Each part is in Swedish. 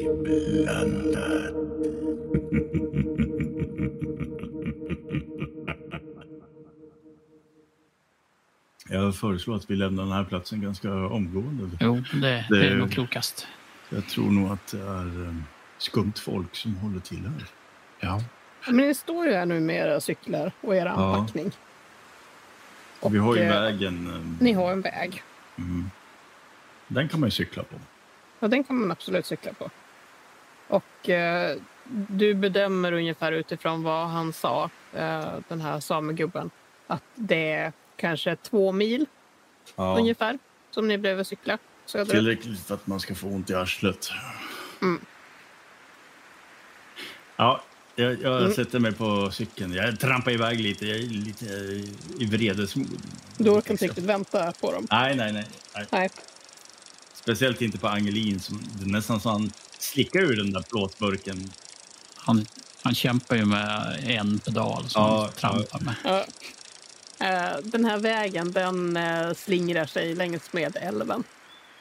Skräckblandat. Jag föreslår att vi lämnar den här platsen ganska omgående. Jo, det, det är nog klokast. Jag tror nog att det är eh, skumt folk som håller till här. Ja. Men ni står ju här nu med era cyklar och er anpackning. Och vi har ju eh, vägen. eh, Ni har en väg. Mm. Den kan man ju cykla på. Ja, den kan man absolut cykla på. Och eh, du bedömer ungefär utifrån vad han sa, eh, den här samegubben, att det är kanske två mil Ja. ungefär som ni behöver cykla. Tillräckligt för att man ska få ont i arslet. Mm. Ja, jag, jag Mm. sätter mig på cykeln. Jag trampar iväg lite. Jag är lite eh, i vredesmod. Du orkar inte riktigt vänta på dem. Nej, nej, nej, nej. Nej. Speciellt inte på Angelin. Som, det är nästan så han slickar ur den där plåtburken. Han, han kämpar ju med en pedal som Ja, han trampar med. Ja. Eh, Den här vägen den eh, slingrar sig längs med älven.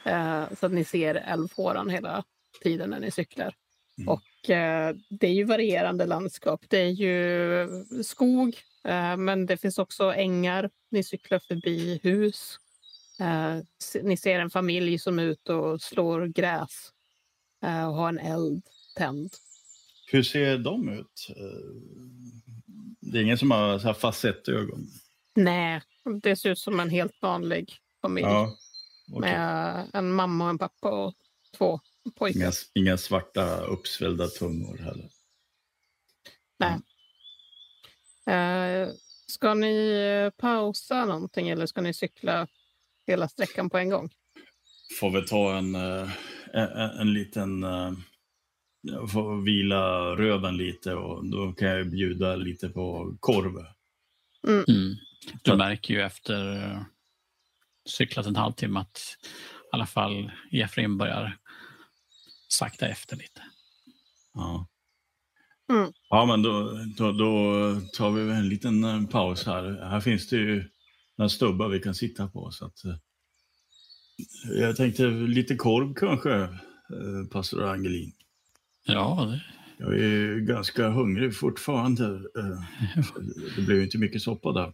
Eh, Så att ni ser älvfåran hela tiden när ni cyklar. Mm. Och eh, det är ju varierande landskap. Det är ju skog, eh, men det finns också ängar. Ni cyklar förbi hus. Eh, Ni ser en familj som är ute och slår gräs eh, och har en eld tänd. Hur ser de ut? Eh, Det är ingen som har så här facettögon? Nej, det ser ut som en helt vanlig familj. Ja. Okej. Med en mamma och en pappa och två pojkar. Inga, inga svarta uppsvällda tungor heller. Eh, ska ni pausa någonting eller ska ni cykla hela sträckan på en gång? Får vi ta en, eh, en, en liten... eh, får vila röven lite och då kan jag bjuda lite på korv. Mm. Du märker ju efter eh, cyklat en halvtimme att i alla fall Efraim börjar sakta efter lite. Ja. Mm. Ja, men då, då, då tar vi en liten eh, paus här. Här finns det ju några stubbar vi kan sitta på. Så att, eh, jag tänkte lite korv kanske, eh, pastor Angelin. Ja, det, Jag är ju ganska hungrig fortfarande. Det blev ju inte mycket soppa där.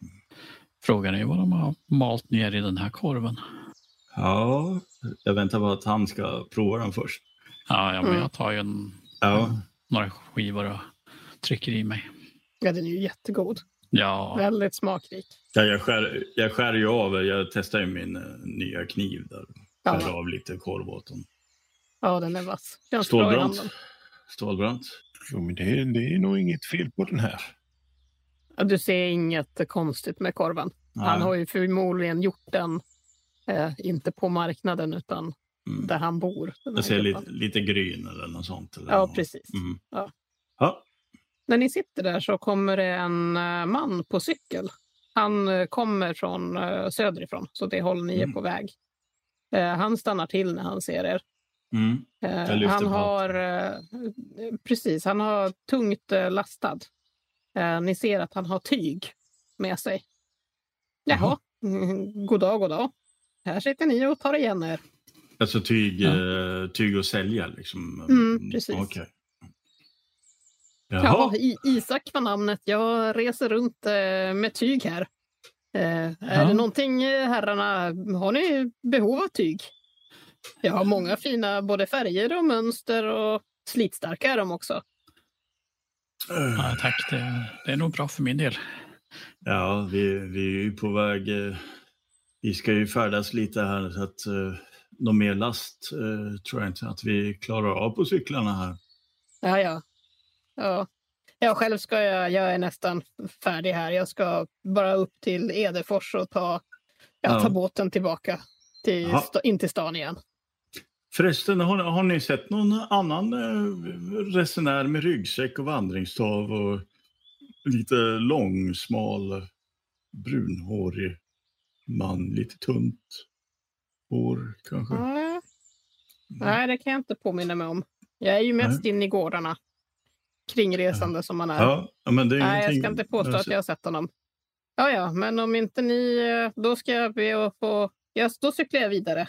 Frågan är vad de har malt ner i den här korven. Ja, jag väntar på att han ska prova den först. Ja, ja men Mm. jag tar ju en, Ja, några skivor och trycker i mig. Ja, den är ju jättegod. Ja, Väldigt smakrik. ja jag, skär, jag skär ju av, jag testar ju min eh, nya kniv där. Skär Ja, av lite korv åt dem. ja den är vass. Stålbrant. Stålbrant. Jo, men det, är- det är nog inget fel på den här. Du ser inget konstigt med korven. Han Nej. har ju förmodligen gjort den, eh, inte på marknaden utan Mm. där han bor. Jag ser lite, lite gryn eller något sånt. Eller Ja, något. precis. Mm. Ja. Ja. När ni sitter där så kommer det en eh, man på cykel. Han eh, kommer från eh, söderifrån, så det håller ni är Mm. på väg. Han stannar till när han ser er. Mm. Han har, precis, han har tungt lastad. Eh, Ni ser att han har tyg med sig. Jaha, mm, god dag, god dag. Här sitter ni och tar igen er. Alltså tyg, Ja. eh, tyg och sälja liksom. Mm, precis. Okej. Ja, Jaha. I, Isak var namnet. Jag reser runt eh, med tyg här. Eh, är Ja. det någonting, herrarna, har ni behov av tyg? Jag har många fina både färger och mönster och slitstarka är de också. Ja, tack. Det, det är nog bra för min del. Ja, vi, vi är ju på väg. Eh, vi ska ju färdas lite här så att eh, någon mer last eh, tror jag inte att vi klarar av på cyklarna här. Ja, ja. ja. Jag själv ska jag, jag är nästan färdig här. Jag ska bara upp till Edefors och ta, ja, Ja. ta båten tillbaka till, in till stan igen. Förresten, har, har ni sett någon annan eh, resenär med ryggsäck och vandringsstav och lite lång, smal, brunhårig man, lite tunt hår kanske? Ja. Nej, det kan jag inte påminna mig om. Jag är ju mest inne i gårdarna. Kringresande som man är. Ja, men det är Nej, jag ska inte påstå att jag har sett honom. Ja, ja, men om inte ni... eh, Då ska jag be att få... Ja, då cyklar jag vidare.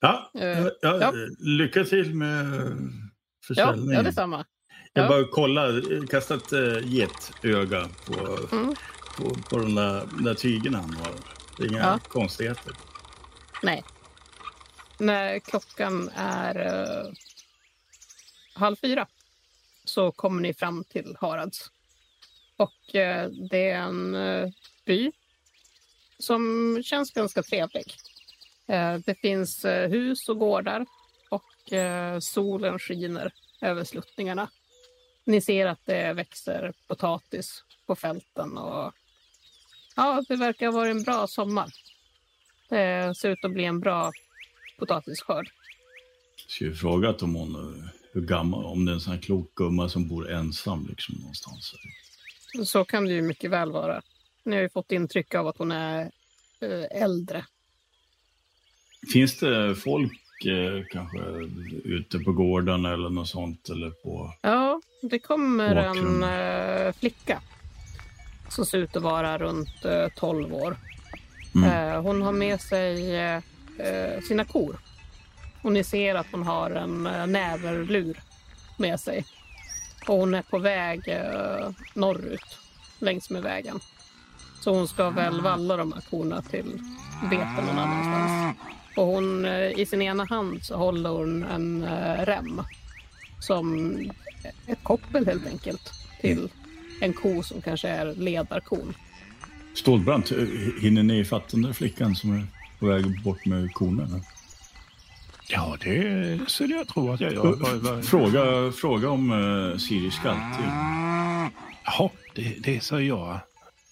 Ja, Eh, ja, ja, ja. Lycka till med Ja, försäljningen. ja detsamma. Jag ja. bara kolla, kasta ett äh, getöga på, Mm. på, på de där, där tygerna han har. Det är inga Ja. konstigheter. Nej. När klockan är eh, halv fyra så kommer ni fram till Harads. Och eh, det är en eh, by som känns ganska trevlig. Eh, det finns eh, hus och gårdar och eh, solen skiner över sluttningarna. Ni ser att det växer potatis på fälten och ja, det verkar ha varit en bra sommar. Det ser ut att bli en bra potatisskörd. Ska ju fråga om hon hur gammal, om det är en sån här klok gumma som bor ensam liksom någonstans. Så kan det ju mycket väl vara. Ni har ju fått intryck av att hon är äldre. Finns det folk eh, kanske ute på gården eller något sånt eller på... Ja, det kommer en Bakgrund. eh, flicka som ser ut att vara runt eh, 12 år. Mm. Eh, hon har med sig eh, eh, sina kor. Och ni ser att hon har en eh, näverlur med sig. Och hon är på väg eh, norrut längs med vägen. Så hon ska väl valla de här korna till bete någon annanstans. Och hon, eh, i sin ena hand så håller hon en eh, rem. Som ett koppel helt enkelt. Till en ko som kanske är ledarkon. Stålbrant, eh, hinner ni ifatt den där flickan som är på väg bort med korna? Ja, det skulle jag tro att jag gör. Fråga, fråga om uh, Siri Skalti. Jaha, det, det sa jag.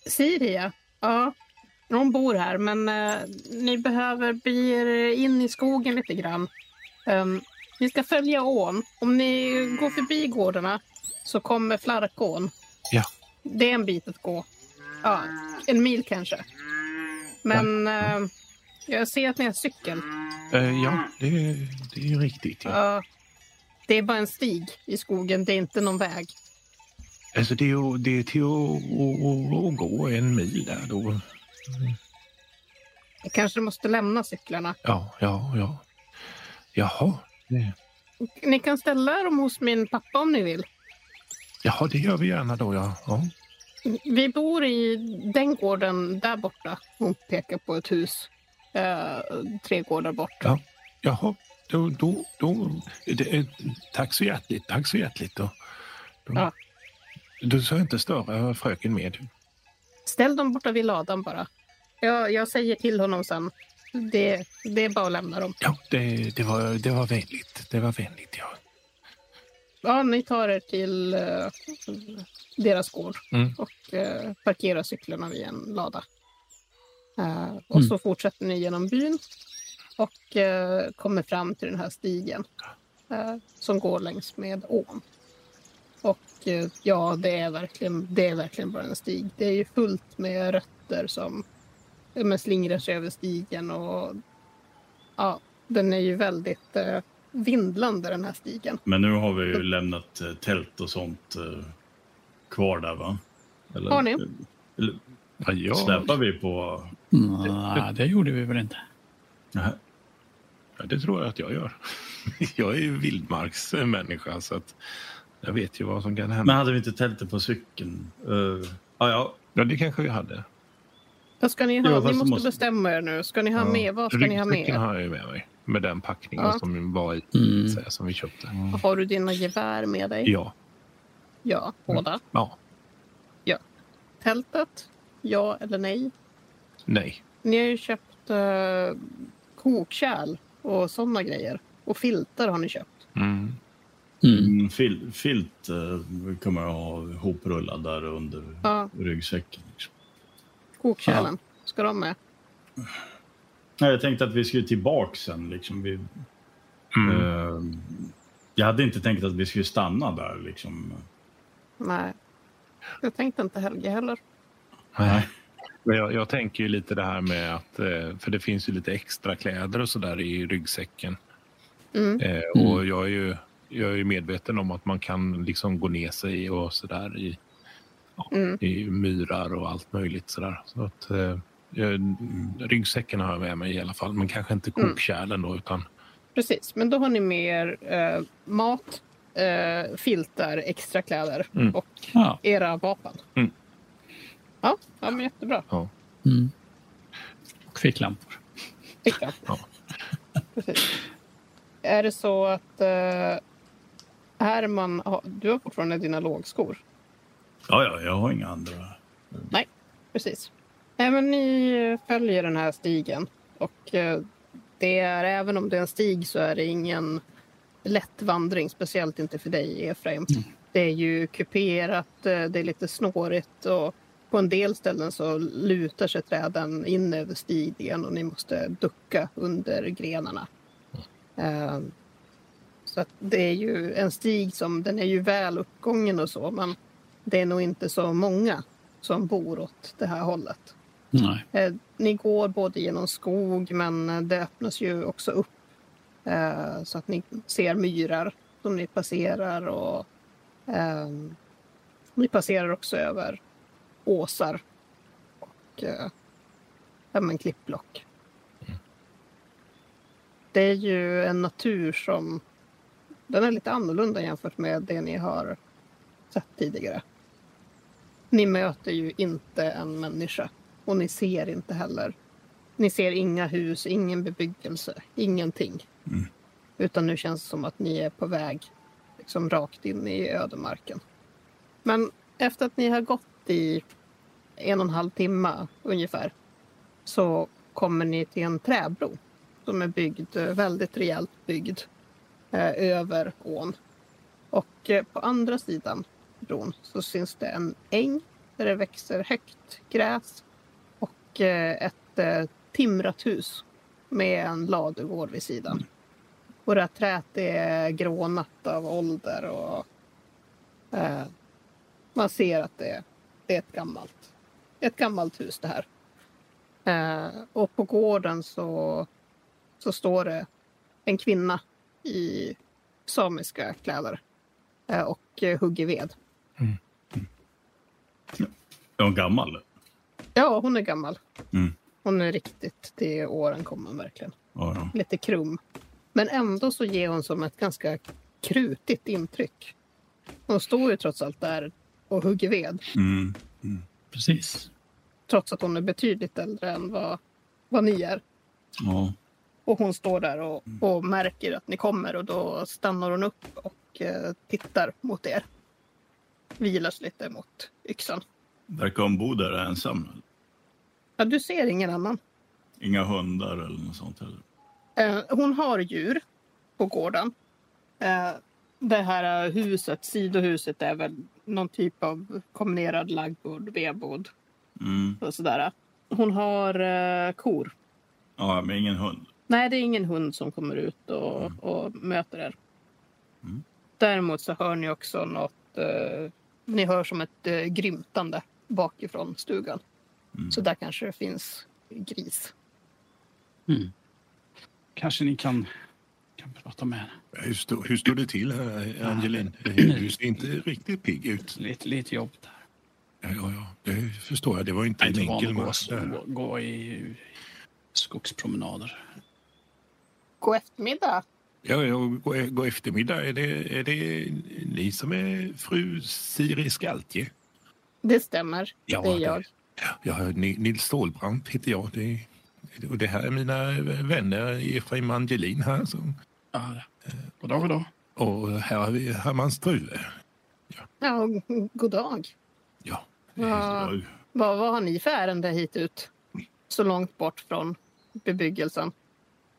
Siria, ja. Hon bor här, men eh, ni behöver bege er in i skogen lite grann. Ehm, ni ska följa ån. Om ni går förbi gårdarna så kommer Flarkån. Ja. Det är en bit att gå. Ja, en mil kanske. Men eh, jag ser att ni har cykel. Eh, ja, det, det är ju riktigt. Ja. Ja, det är bara en stig i skogen, det är inte någon väg. Alltså det är, det är till att, att, att, att gå en mil där då. Jag kanske måste lämna cyklarna. Ja, ja, ja. Jaha, det, Ni kan ställa dem hos min pappa om ni vill. jaha, det gör vi gärna då. Ja. Ja. Vi bor i den gården där borta. Hon pekar på ett hus. Eh, tre gårdar bort. Ja. Jaha, då, då, då det, tack så hjärtligt. Tack så hjärtligt. Då, då, Ja. Du ska inte störa fröken med. Ställ dem borta vid ladan bara. Jag, jag säger till honom sen. Det, det är bara att lämna dem. Ja, det, det, var, det var vänligt. Det var vänligt, ja. Ja, ni tar er till eh, deras gård Mm. och eh, parkerar cyklarna vid en lada. Eh, och Mm. så fortsätter ni genom byn och eh, kommer fram till den här stigen eh, som går längs med ån. Och eh, ja, det är, verkligen, det är verkligen bara en stig. Det är ju fullt med rötter som men slingrar sig över stigen och ja, den är ju väldigt eh, vindlande den här stigen. Men nu har vi ju lämnat eh, tält och sånt eh, kvar där va? Eller, Har ni? Eller, Ja, släpar vi på... Nej, det gjorde vi väl inte. Nähä. Ja, det tror jag att jag gör. Jag är ju vildmarksmänniska så att jag vet ju vad som kan hända. Men hade vi inte tältet på cykeln? Uh, ja, ja. Ja, det kanske vi hade. Vad ska ni Ja, ha? fast ni måste, måste- bestämma er nu. Ska ni ha Ja. med? Vad ska ni ha med? Ryggsäcken har jag med mig. Med den packningen Ja. som var i, Mm. så här, som vi köpte. Har du dina gevär med dig? Ja. Ja, båda. Ja. Tältet? Ja eller nej? Nej. Ni har ju köpt uh, kokkärl och sådana grejer. Och filtar har ni köpt. Mm. Mm. Mm, fil, filt uh, kommer jag ha hoprullad där under Ja, ryggsäcken. Liksom. kokkärlen. Ska de med? Nej, jag tänkte att vi skulle tillbaka sen. Liksom. Vi, Mm. eh, jag hade inte tänkt att vi skulle stanna där. Liksom. Nej. Jag tänkte inte Helge heller. Nej. Jag, jag tänker ju lite det här med att, eh, för det finns ju lite extra kläder och så där i ryggsäcken. Mm. Eh, och jag är ju jag är ju medveten om att man kan liksom gå ner sig och sådär i, Mm. i myrar och allt möjligt sådär. Så att, eh, ryggsäcken har jag med mig i alla fall, men kanske inte Mm. kokkärlen då utan Precis, men då har ni med er eh, mat, eh, filtar, extra kläder Mm. och Ja. era vapen. Mm. Ja, ja, men jättebra. ja. Mm. Och ficklampor. Fickan. Ja. Precis. Är det så att eh, Herman, du har fortfarande dina lågskor? Ja, ja, jag har inga andra. Precis. Nej, men ni följer den här stigen och eh, det är, även om det är en stig så är det ingen lätt vandring, speciellt inte för dig Efraim. Det är ju kuperat, eh, det är lite snårigt och på en del ställen så lutar sig träden in över stigen och ni måste ducka under grenarna. Eh, Så att det är ju en stig som den är ju väl uppgången och så men det är nog inte så många som bor åt det här hållet. Nej. Eh, ni går både genom skog men eh, det öppnas ju också upp eh, så att ni ser myrar som ni passerar och eh, ni passerar också över åsar och eh, men klippblock. Det är ju en natur som den är lite annorlunda jämfört med det ni har sett tidigare. Ni möter ju inte en människa och ni ser inte heller. Ni ser inga hus, ingen bebyggelse, ingenting. Mm. Utan nu känns det som att ni är på väg liksom rakt in i ödemarken. Men efter att ni har gått i en och en halv timme ungefär så kommer ni till en träbro som är byggd, väldigt rejält byggd, Eh, över ån. Och eh, på andra sidan bron så syns det en äng där det växer högt gräs och eh, ett eh, timrat hus med en ladugård vid sidan. Och det här träet är grånat av ålder och eh, man ser att det, det är ett gammalt, ett gammalt hus det här. Eh, och på gården så, så står det en kvinna i samiska kläder eh, och eh, hugger ved. Är hon gammal? Ja, hon är gammal. Mm. Hon är riktigt till åren kommer verkligen. Ja, ja. Lite krum. Men ändå så ger hon som ett ganska krutigt intryck. Hon står ju trots allt där och hugger ved. Mm. Precis. Trots att hon är betydligt äldre än vad, vad ni är. ja. Och hon står där och, och märker att ni kommer och då stannar hon upp och eh, tittar mot er. Vilar sig lite mot yxan. Verkar hon bo där ensam? Ja, du ser ingen annan. Inga hundar eller något sånt heller? Eh, hon har djur på gården. Eh, det här huset, sidohuset, är väl någon typ av kombinerad ladugård, vedbod Mm. och sådär. Hon har eh, kor. Ja, men ingen hund? Nej, det är ingen hund som kommer ut och, och möter er. Mm. Däremot så hör ni också något. Eh, ni hör som ett eh, grymtande bakifrån stugan. Mm. Så där kanske det finns gris. Mm. Kanske ni kan, kan prata med henne. Hur, stå, hur står det till här, Angelin? Du ser inte riktigt pigg ut. Lite, lite jobb där. Ja, ja, ja, det förstår jag. Det var inte är en enkel att match. gå, gå i skogspromenader. God eftermiddag. Ja, ja, god, god eftermiddag. Är det, är det ni som är fru Siri Skaltje? Det stämmer. Ja, det är jag. Ja, Ni- Nils Stålbrandt heter jag. Det, och det här är mina vänner Efraim Angelin här. Som, Ja, god dag, god dag. och här har vi Herman Struve. Ja, och god dag. Ja, Ja, vad, vad har ni för ärende hit ut? Så långt bort från bebyggelsen.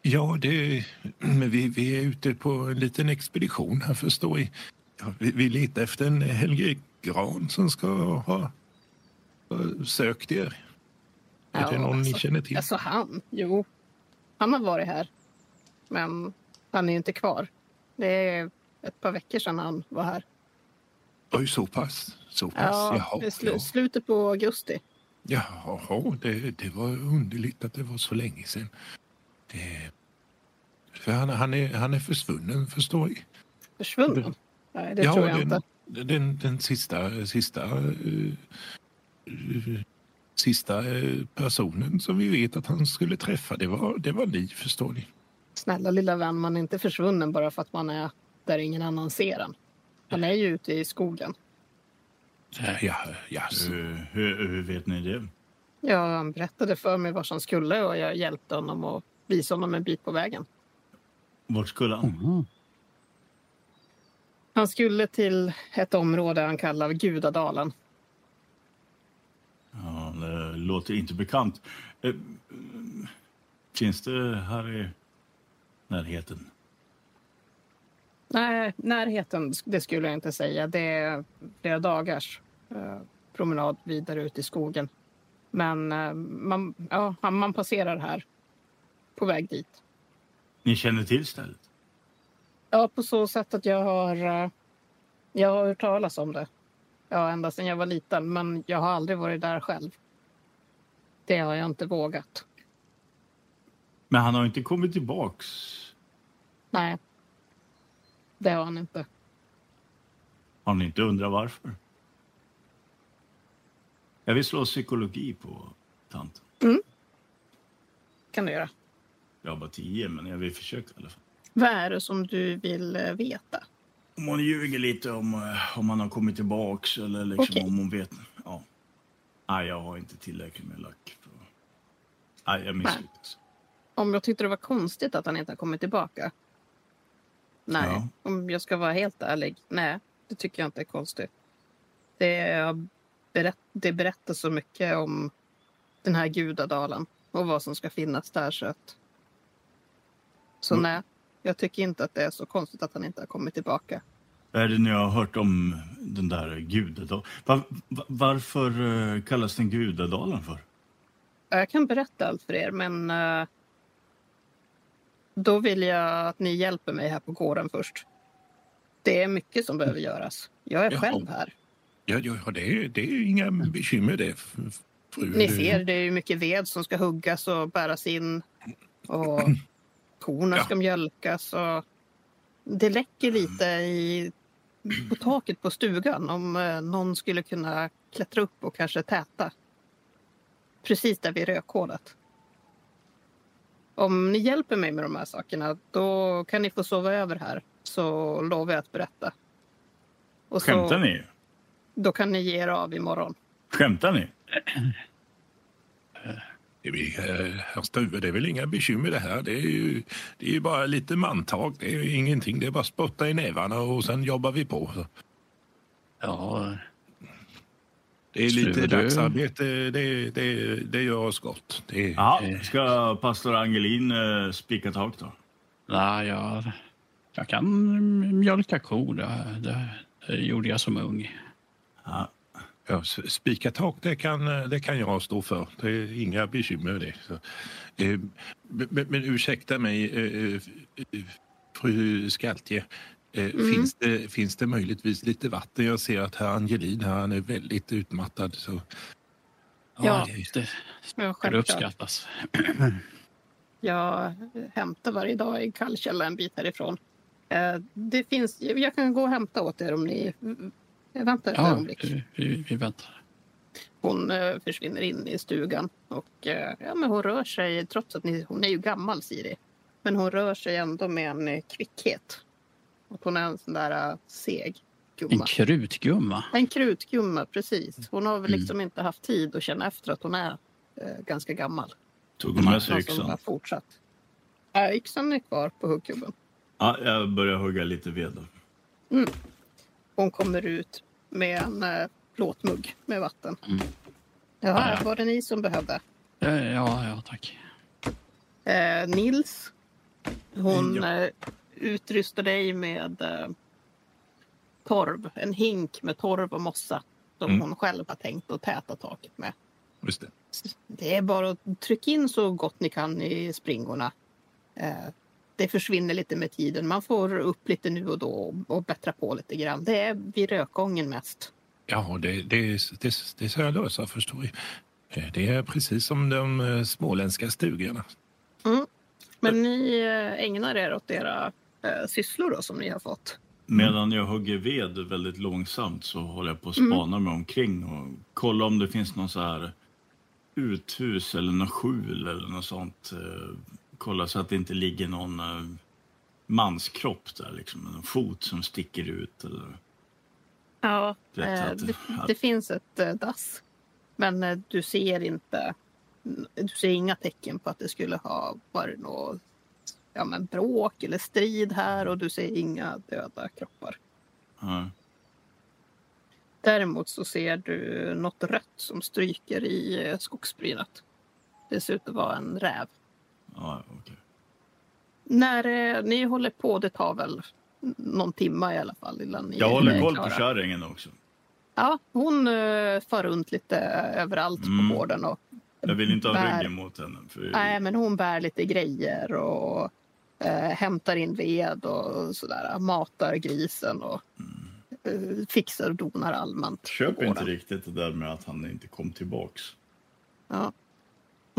Ja det, men vi, vi är ute på en liten expedition här förstår ni. Ja, vi, vi letar efter en Helge Gran som ska ha, ha sökt er. Är Ja, det någon ni alltså- känner till? Alltså han, jo. Han har varit här. Men han är ju inte kvar. Det är ett par veckor sedan han var här. Oj, så pass? Så pass? Ja, Jaha, är slu- ja. slutet på augusti. Jaha, det, det var underligt att det var så länge sedan. Det, För han, han, är, han är försvunnen, förstår ni. Försvunnen? Nej, det ja, tror jag den, inte. Den, den sista, sista, uh, uh, sista uh, personen som vi vet att han skulle träffa, det var, det var ni, förstår ni. Snälla lilla vän, man är inte försvunnen bara för att man är där ingen annan ser en. Han är ju ute i skogen. Ja, ja. Hur, hur, hur vet ni det? Ja, han berättade för mig var han skulle och jag hjälpte honom och visade honom en bit på vägen. Vart skulle han? Mm. Han skulle till ett område han kallar Gudadalen. Ja, det låter inte bekant. Eh, Finns det här i närheten? Nej, närheten det skulle jag inte säga. Det är flera dagars eh, promenad vidare ut i skogen. Men eh, man, ja, man passerar här på väg dit. Ni känner till stället? Ja, på så sätt att jag har, eh, jag har hört talas om det. Ja, ända sedan jag var liten, men jag har aldrig varit där själv. Det har jag inte vågat. Men han har inte kommit tillbaks. Nej, det har han inte. Har ni inte undrat varför? Jag vill slå psykologi på tanten. kan du göra. Jag har bara tio, men jag vill försöka i alla fall. Vad är det som du vill eh, veta? Om hon ljuger lite om, eh, om han har kommit tillbaks eller liksom Okej. om hon vet. Ja. Nej, jag har inte tillräckligt med lack. För... Nej, jag misslyckas. Om jag tyckte det var konstigt att han inte har kommit tillbaka? Nej, Ja. om jag ska vara helt ärlig. Nej, det tycker jag inte är konstigt. Det, berätt, det berättar så mycket om den här gudadalen och vad som ska finnas där. Så, att... så Mm. nej, jag tycker inte att det är så konstigt att han inte har kommit tillbaka. Är det ni har hört om den där gudadalen? Var, var, varför eh, kallas den gudadalen för? Jag kan berätta allt för er, men eh, då vill jag att ni hjälper mig här på gården först. Det är mycket som behöver göras. Jag är Jaha. själv här. Ja, ja det, är, det är inga bekymmer det, fru. Ni ser, det är mycket ved som ska huggas och bäras in. Och korna Ja. ska mjölkas. Och det läcker lite i, på taket på stugan om eh, någon skulle kunna klättra upp och kanske täta. Precis där vid rökhålet. Om ni hjälper mig med de här sakerna då kan ni få sova över här. Så lovar jag att berätta. Och så, Skämtar ni? Då kan ni ge er av imorgon. Skämtar ni? Det är, eh, herr Stuve, det är väl inga bekymmer det här. Det är ju, det är ju bara lite mantag. Det är ingenting. Det är bara spotta i nävarna och sen jobbar vi på. Ja, Det är lite dagsarbete. Det, det, det gör oss gott. Det, Ja, ska pastor Angelin eh, spika tak då? nej, jag, jag kan mjölka kor. Det, det, det gjorde jag som ung. Ja. Ja, spika tak, det kan, det kan jag stå för. Det är inga bekymmer det. Så, eh, men, men ursäkta mig, eh, eh, fru Skaltje. Eh, Mm. finns, det, finns det möjligtvis lite vatten? Jag ser att herr Angelin här, han är väldigt utmattad. Så, Ja. det, det Ja, skulle självklart. uppskattas. Jag hämtar varje dag i kallkälla en bit härifrån. Eh, Det finns, jag kan gå och hämta åt er om ni... Jag väntar ett Ja, ögonblick. vi, vi, vi väntar. Hon eh, försvinner in i stugan. Och, eh, ja, men hon rör sig, trots att ni, hon är ju gammal, Siri. Men hon rör sig ändå med en eh, kvickhet. Och hon är en sån där seg En gumma. krutgumma. En krutgumma, precis. Hon har väl Mm. liksom inte haft tid att känna efter att hon är eh, ganska gammal. Tog hon med sig yxan? fortsatt. Ja, yxan är kvar på huggkubben. Ja, jag börjar hugga lite ved då. Hon kommer ut med en eh, plåtmugg med vatten. Mm. Jaha, Ja, ja. var det ni som behövde? Ja, ja, ja tack. Eh, Nils, hon Ja. eh, utrustar dig med eh, torv. En hink med torv och mossa som Mm. hon själv har tänkt att täta taket med. just det. Det är bara att trycka in så gott ni kan i springorna. Det försvinner lite med tiden. Man får upp lite nu och då och- bättra på lite grann. Det är vid rökgången mest. Ja, det, det, det, det ska jag lösa, förstår jag. Eh, Det är precis som de eh, småländska stugorna. Mm. Men ni eh, ägnar er åt era eh, sysslor då, som ni har fått. Medan jag hugger ved väldigt långsamt så håller jag på att spana mig omkring och kolla om det finns någon så här uthus eller något skjul eller något sånt. Kolla så att det inte ligger någon eh, manskropp där, liksom en fot som sticker ut. Eller, Ja, eh, det, att- det finns ett eh, dass. Men du ser inte. Du ser inga tecken på att det skulle ha varit något ja, men bråk eller strid här och du ser inga döda kroppar. ja. Däremot så ser du något rött som stryker i skogsbrynet. Det ser ut att vara en räv. Ja, okej. När eh, ni håller på, det tar väl någon timme i alla fall innan ni Jag håller koll på kärringen också. Ja, hon uh, far runt lite överallt Mm. på gården och Jag vill inte ha bär- ryggen mot henne. För Nej, men hon bär lite grejer och eh, hämtar in ved och sådär. Matar grisen och eh, fixar och donar allmänt. Köper inte riktigt det där med att han inte kom tillbaks. Ja.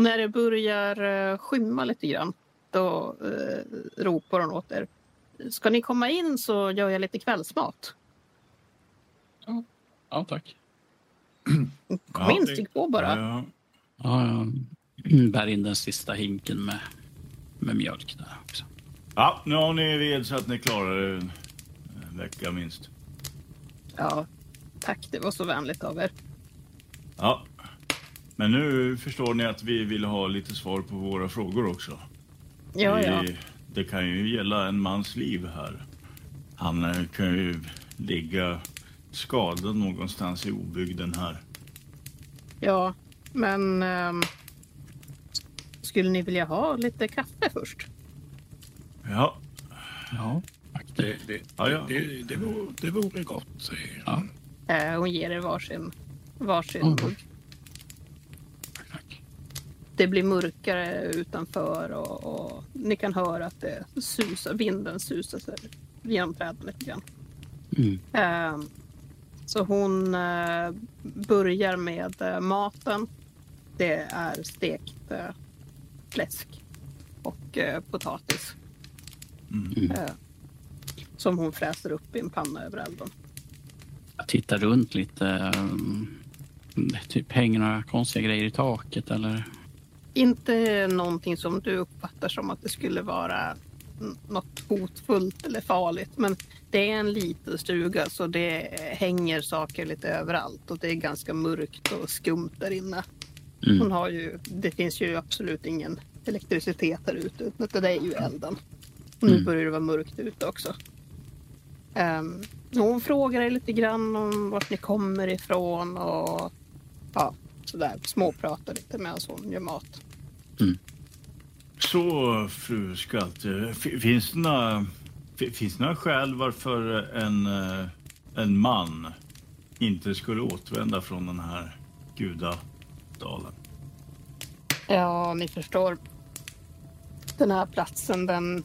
När det börjar eh, skymma lite grann, då eh, ropar hon åt er. Ska ni komma in så gör jag lite kvällsmat. Ja, tack. Kom Ja, in, stig på bara. Ja, Ja, jag bär in den sista hinken med, med mjölk där också. ja, nu har ni ved så att ni klarar en en vecka minst. Ja, tack, det var så vänligt av er. Ja. Men nu förstår ni att vi vill ha lite svar på våra frågor också. Ja, det, ja. det kan ju gälla en mans liv här. Han eh, kan ju ligga skadad någonstans i obygden här. Ja, men ehm, skulle ni vilja ha lite kaffe först? Ja, Ja, Det, det, Ja, ja. det, det, vore, det vore gott, säger Ja. Eh, hon ger er varsin, varsin Mm. mugg. Det blir mörkare utanför och, och ni kan höra att det susar, vinden susar sig genom träden lite grann. Mm. Eh, så hon eh, börjar med eh, maten. Det är stekt eh, fläsk och potatis. Mm. Eh, som hon fräser upp i en panna över elden. Jag tittar runt lite. um, Typ hänger några konstiga grejer i taket eller? Inte någonting som du uppfattar som att det skulle vara något hotfullt eller farligt. Men det är en liten stuga så det hänger saker lite överallt och det är ganska mörkt och skumt där inne. Hon Mm. har ju, det finns ju absolut ingen elektricitet här ute utan det är ju elden. Och nu Mm. börjar det vara mörkt ute också. Um, hon frågar er lite grann om vart ni kommer ifrån och ja, sådär småpratar lite medan hon gör mat. Så fru Skalt, fi- finns det några, fi- finns det några skäl varför en, eh, en man inte skulle återvända från den här gudadalen? Ja, ni förstår. Den här platsen, den...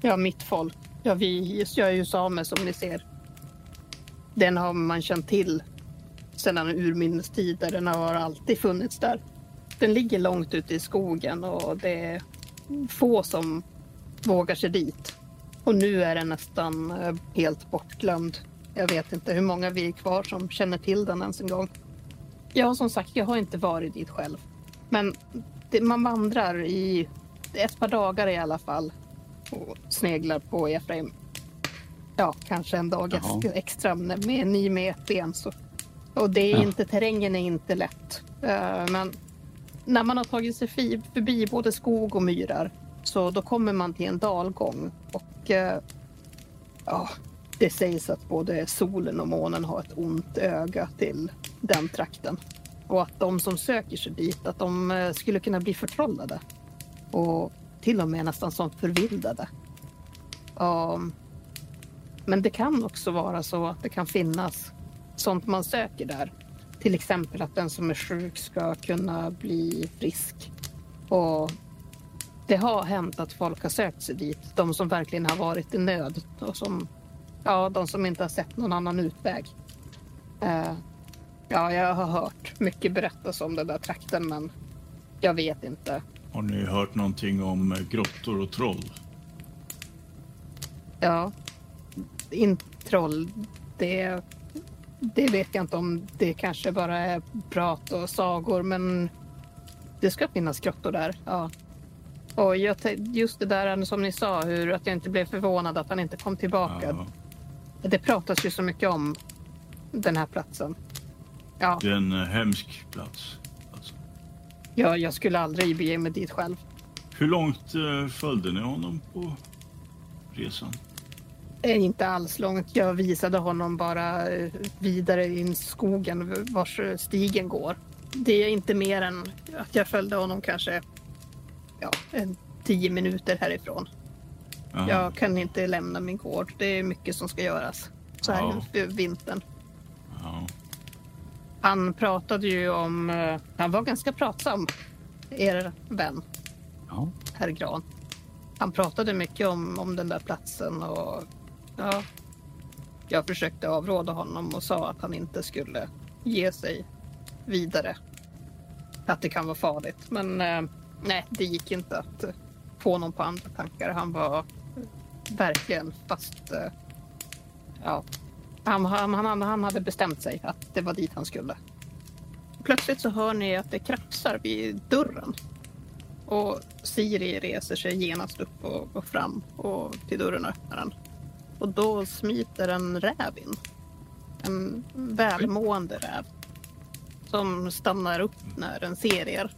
Ja, mitt folk. Ja, vi jag är ju samer som ni ser. Den har man känt till sedan urminnes tider. Den har alltid funnits där. Den ligger långt ute i skogen och det är få som vågar sig dit. Och nu är den nästan eh, helt bortglömd. Jag vet inte hur många vi är kvar som känner till den ens en gång. Ja, som sagt, jag har inte varit dit själv. Men det, man vandrar i ett par dagar i alla fall och sneglar på Efraim. Ja, kanske en dag Jaha. ex- extra med med ni med ett ben. Så. Och det är Ja. inte, terrängen är inte lätt. Eh, men när man har tagit sig förbi både skog och myrar så då kommer man till en dalgång. Och eh, ja, det sägs att både solen och månen har ett ont öga till den trakten. Och att de som söker sig dit, att de eh, skulle kunna bli förtrollade. Och till och med nästan som förvildade. Um, men det kan också vara så att det kan finnas sånt man söker där. Till exempel att den som är sjuk ska kunna bli frisk. Och det har hänt att folk har sökt sig dit. De som verkligen har varit i nöd och som, ja, de som inte har sett någon annan utväg. Eh, ja, jag har hört mycket berättas om den där trakten, men jag vet inte Har ni hört någonting om eh, grottor och troll? Ja, inte troll. Det, det vet jag inte om det kanske bara är prat och sagor, men det ska finnas grottor där. Ja. Och just det där som ni sa, hur att jag inte blev förvånad att han inte kom tillbaka. Ja, Det pratas ju så mycket om den här platsen. Ja, det är en eh, hemsk plats. Alltså. jag, jag skulle aldrig bege mig dit själv. Hur långt eh, följde ni honom på resan? Inte alls långt. Jag visade honom bara eh, vidare in skogen vars eh, stigen går. Det är inte mer än att jag följde honom kanske ja, en tio minuter härifrån. Jaha. Jag kan inte lämna min gård. Det är mycket som ska göras så här för vintern. Ja. Han pratade ju om... eh, Han var ganska pratsam, er vän, Ja. herr Gran. Han pratade mycket om, om den där platsen och ja, jag försökte avråda honom och sa att han inte skulle ge sig vidare. Att det kan vara farligt. Men eh, nej, det gick inte att få honom på andra tankar. Han var verkligen fast... eh, Ja, han, han, han, han hade bestämt sig att det var dit han skulle. Plötsligt så hör ni att det krafsar vid dörren. Och Siri reser sig genast upp och går fram och till dörren öppnar den. Och då smiter en räv in. En välmående räv. Som stannar upp när den ser er.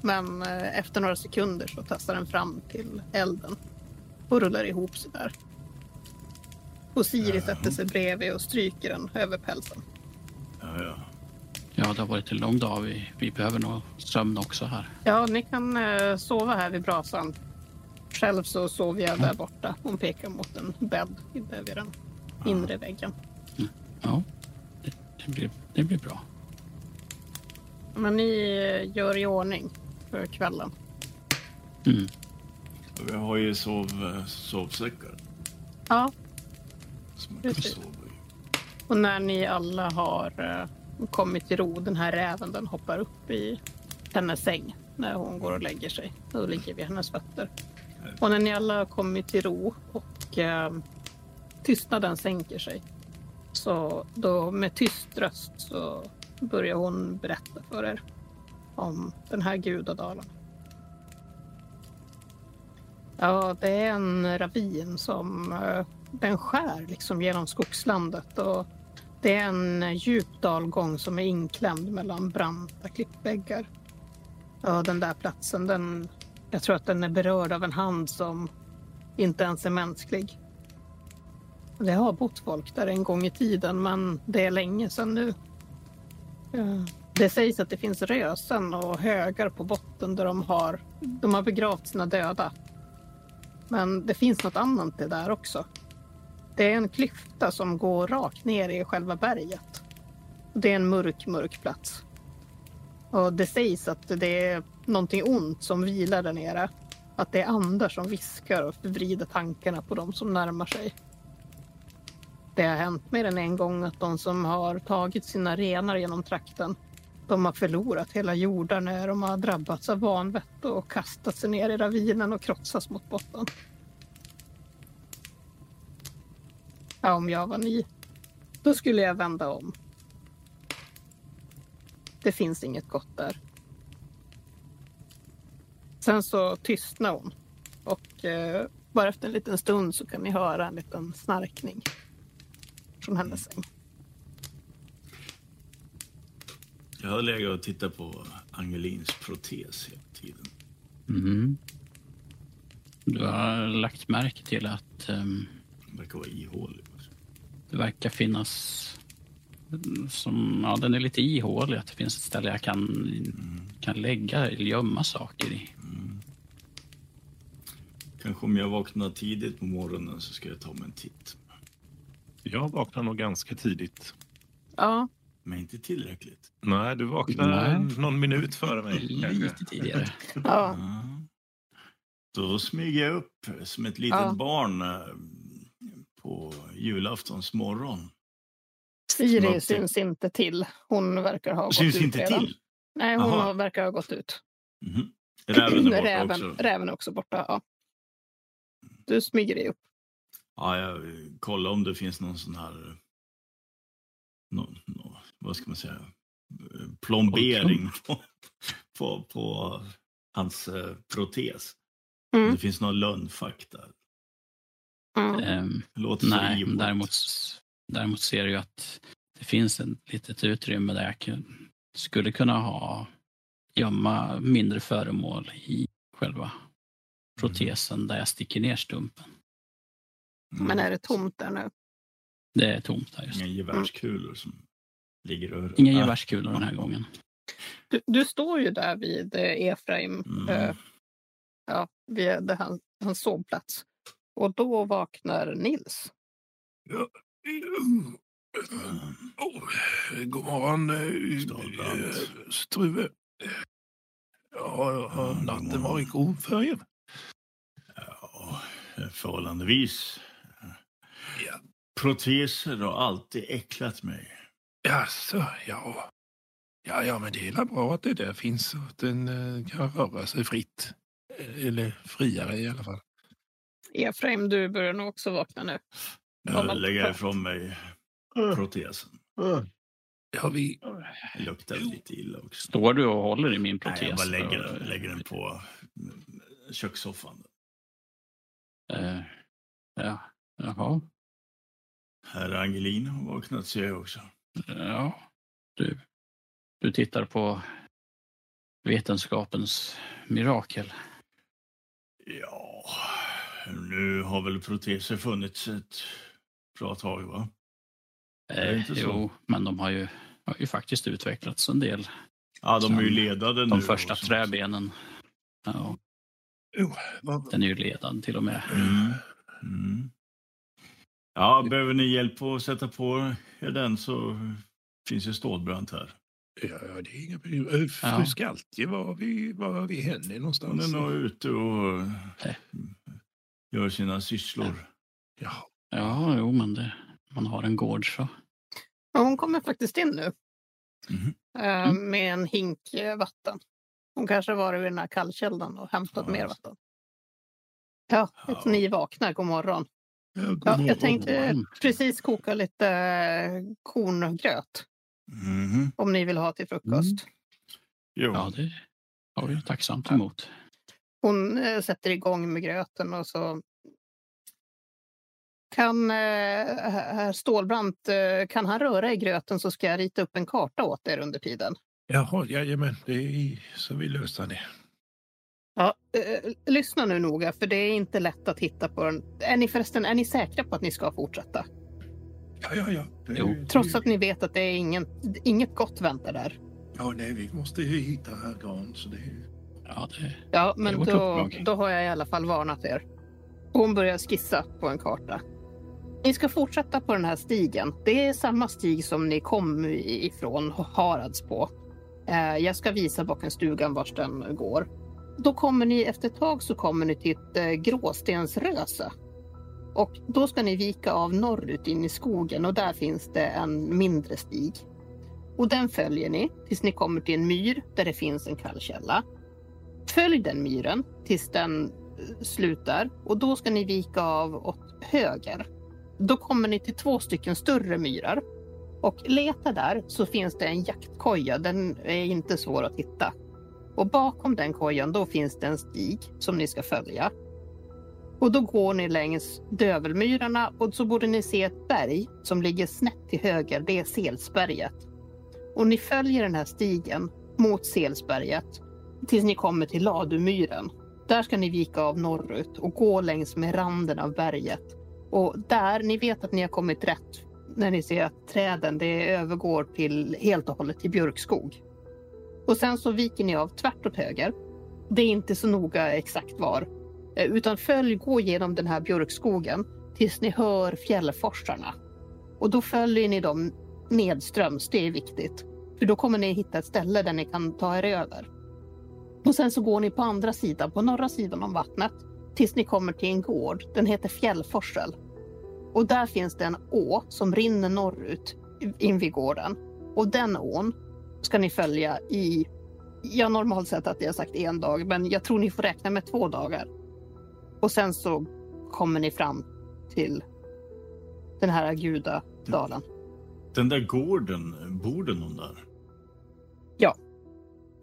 Men eh, efter några sekunder så tassar den fram till elden. Och rullar ihop sig där. Och Siri sätter sig bredvid och stryker den över pälsen. Ja, ja. ja, det har varit en lång dag. Vi, vi behöver nog sömn också här. Ja, ni kan eh, sova här vid brasan. Själv så sover jag där borta. Hon pekar mot en bädd vid den inre väggen. Ja, det, det, blir, det blir bra. Men ni gör i ordning för kvällen. Mm. Vi har ju sov, eh, sovsäckar Ja, som man kan Precis. sova i. och när ni alla har eh, kommit till ro, den här räven den hoppar upp i hennes säng när hon går och lägger sig och ligger vid hennes fötter. Och när ni alla har kommit till ro och eh, tystnaden sänker sig så då med tyst röst så börjar hon berätta för er om den här gudadalen. Ja, det är en ravin som eh, den skär liksom genom skogslandet och det är en djup dalgång som är inklämd mellan branta klippväggar. Ja, den där platsen, den, jag tror att den är berörd av en hand som inte ens är mänsklig. Det har bott folk där en gång i tiden, men det är länge sedan nu. Eh, det sägs att det finns rösen och högar på botten där de har, de har begravt sina döda. Men det finns något annat det där också. Det är en klyfta som går rakt ner i själva berget. Det är en mörk, mörk plats. Och det sägs att det är någonting ont som vilar där nere. Att det är andar som viskar och förvrider tankarna på de som närmar sig. Det har hänt mer än en gång att de som har tagit sina renar genom trakten de har förlorat hela jordar när de har drabbats av vanvett och kastat sig ner i ravinen och krossats mot botten. Ja, om jag var ni, då skulle jag vända om. Det finns inget gott där. Sen så tystnar hon och eh, bara efter en liten stund så kan ni höra en liten snarkning från hennes säng. Jag har legat och tittat på Angelins protes hela tiden. Mm. Du har lagt märke till att ehm, Den verkar vara ihålig. det verkar finnas... Som, ja, den är lite ihålig. Att det finns ett ställe jag kan, kan lägga eller gömma saker i. Kanske om jag vaknar tidigt på morgonen så ska jag ta mig en titt. Jag vaknar nog ganska tidigt. Ja, Men inte tillräckligt. Nej, du vaknar Nej. någon minut före mig. Lite tidigare. ja. Ja. Då smyger jag upp som ett litet Ja. barn eh, på julaftons morgon. Siri Smart. syns inte till. Hon verkar ha gått Syns ut inte redan. till. Nej, hon Aha. verkar ha gått ut. Mhm. Räven är borta räven, också. räven är också borta. Ja. Du smyger dig upp. Ja, jag kollar om det finns någon sån här... Nå, nå, vad ska man säga? Plombering på, på, på hans eh, protes. Mm. Det finns någon lönnfack där. Mm. Ehm, låter så nej, däremot, däremot ser du ju att det finns ett litet utrymme där jag skulle kunna ha gömma mindre föremål i själva protesen där jag sticker ner stumpen. Mm. Men är det tomt där nu? Det är tomt där just nu. Inga gevärskulor som ligger över. Inga Ah, gevärskulor den här gången. Du, du står ju där vid eh, Efraim, Mm. eh, ja, vid där han, hans sovplats. Och då vaknar Nils. Mm. Oh, god morgon, eh, eh, Struve. Ja, natten varit god för er? Ja, förhållandevis. Ja. Proteser har alltid äcklat mig. Jaså, ja. Ja, ja, men det är bra att det där finns så att den eh, kan röra sig fritt. Eh, Eller friare i alla fall. Efraim, du börjar nog också vakna nu. Ja, Jag men- lägger ifrån mig protesen. Ja, vi... Det luktar lite illa också. Står du och håller i min protes? Nej, jag bara lägger, den- lägger den på mm, kökssoffan. Eh, ja, jaha. Herr Angelin har vaknat ser jag också. Ja, du, du tittar på vetenskapens mirakel. Ja, nu har väl proteser funnits ett bra tag va? Eh, jo, men de har ju, har ju faktiskt utvecklats en del. Ja, de är ju ledade nu. De första träbenen. Ja, Oh, vad... den är ju ledad till och med. Mm. Mm. Ja, behöver ni hjälp att sätta på er den så finns ju stålbrant här. Ja, det är inga problem. Eh, Fru Ja. Skaltje, var har vi, var har vi henne Hon någonstans? är nog ute och gör sina sysslor. Ja, Ja, jo, men det, man har en gård så. Ja, hon kommer faktiskt in nu eh, Mm. med en hink eh, vatten. Hon kanske varit vid den här kallkällan och hämtat Ja, mer vatten. Ja, Ja. ni vaknar. God morgon. ja, god Ja, jag tänkte precis koka lite eh, korngröt Mhm. om ni vill ha till frukost. Jo. Ja, det har vi tacksamt emot. Hon eh, sätter igång med gröten och så kan eh, herr Stålbrant, eh, kan han röra i gröten så ska jag rita upp en karta åt er under tiden. Jaha, jajamän, det är så vi löser det. Ja, eh, lyssna nu noga för det är inte lätt att hitta på den. Är ni förresten, är ni säkra på att ni ska fortsätta? Ja, ja, ja. Det, Jo. Trots att ni vet att det är ingen, inget gott väntar där. Ja, nej, vi måste ju hitta herr Gran, så det... Ja, det, Ja, men då, uppdrag. då har jag i alla fall varnat er. Hon börjar skissa på en karta. Ni ska fortsätta på den här stigen. Det är samma stig som ni kom ifrån Harads på. Eh, jag ska visa bakom stugan vart den går. Då kommer ni efter ett tag så kommer ni till ett eh, gråstensröse. Och då ska ni vika av norrut in i skogen och där finns det en mindre stig. Och den följer ni tills ni kommer till en myr där det finns en kallkälla. Följ den myren tills den eh, slutar och då ska ni vika av åt höger. Då kommer ni till två stycken större myrar och leta där så finns det en jaktkoja. Den är inte svår att hitta. Och bakom den kojan då finns det en stig som ni ska följa. Och då går ni längs Dövelmyrarna och så borde ni se ett berg som ligger snett till höger. Det är Selsberget. Och ni följer den här stigen mot Selsberget tills ni kommer till Ladumyren. Där ska ni vika av norrut och gå längs med randen av berget. Och där, ni vet att ni har kommit rätt när ni ser att träden det övergår till helt och hållet till björkskog. Och sen så viker ni av tvärt åt höger. Det är inte så noga exakt var. Eh, utan följ, gå genom den här björkskogen tills ni hör fjällforsarna. Och då följer ni dem nedströms, det är viktigt. För då kommer ni hitta ett ställe där ni kan ta er över. Och sen så går ni på andra sidan, på norra sidan om vattnet, tills ni kommer till en gård. Den heter Fjällforsel. Och där finns det en å som rinner norrut in vid gården. Och den ån ska ni följa i Ja, normalt sett att jag sagt en dag, men jag tror ni får räkna med två dagar. Och sen så kommer ni fram till den här gudadalen. Den där gården, bor det någon där?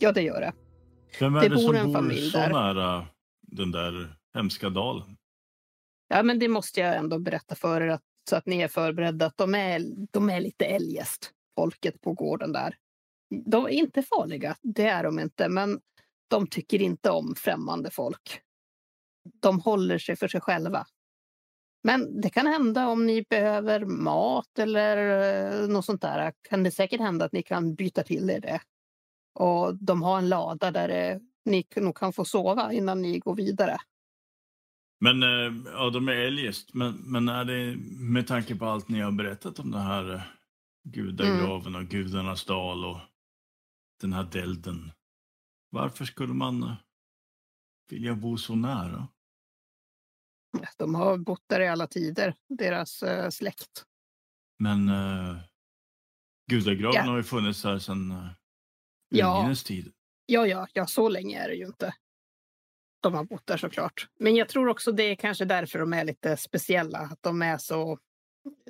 Ja, det gör det. Vem är Det det, bor som bor familj så där. nära den där hemska dalen? Ja, men det måste jag ändå berätta för er att, så att ni är förberedda. Att de är, de är lite eljest, folket på gården där. De är inte farliga, det är de inte, men de tycker inte om främmande folk. De håller sig för sig själva. Men det kan hända om ni behöver mat eller eh, något sånt där. Kan det säkert hända att ni kan byta till er det. Och de har en lada där eh, ni nog kan få sova innan ni går vidare. Men eh, ja, de är eljest. Men, men är det med tanke på allt ni har berättat om den här eh, gudagraven och gudarnas dal och den här delden. Varför skulle man eh, vilja bo så nära? De har bott där i alla tider, deras eh, släkt. Men eh, gudagraven Ja. har ju funnits här sedan eh, Ja. urminnes tid. Ja, ja, ja, så länge är det ju inte. De har bott där såklart. Men jag tror också det är kanske därför de är lite speciella. Att de är så,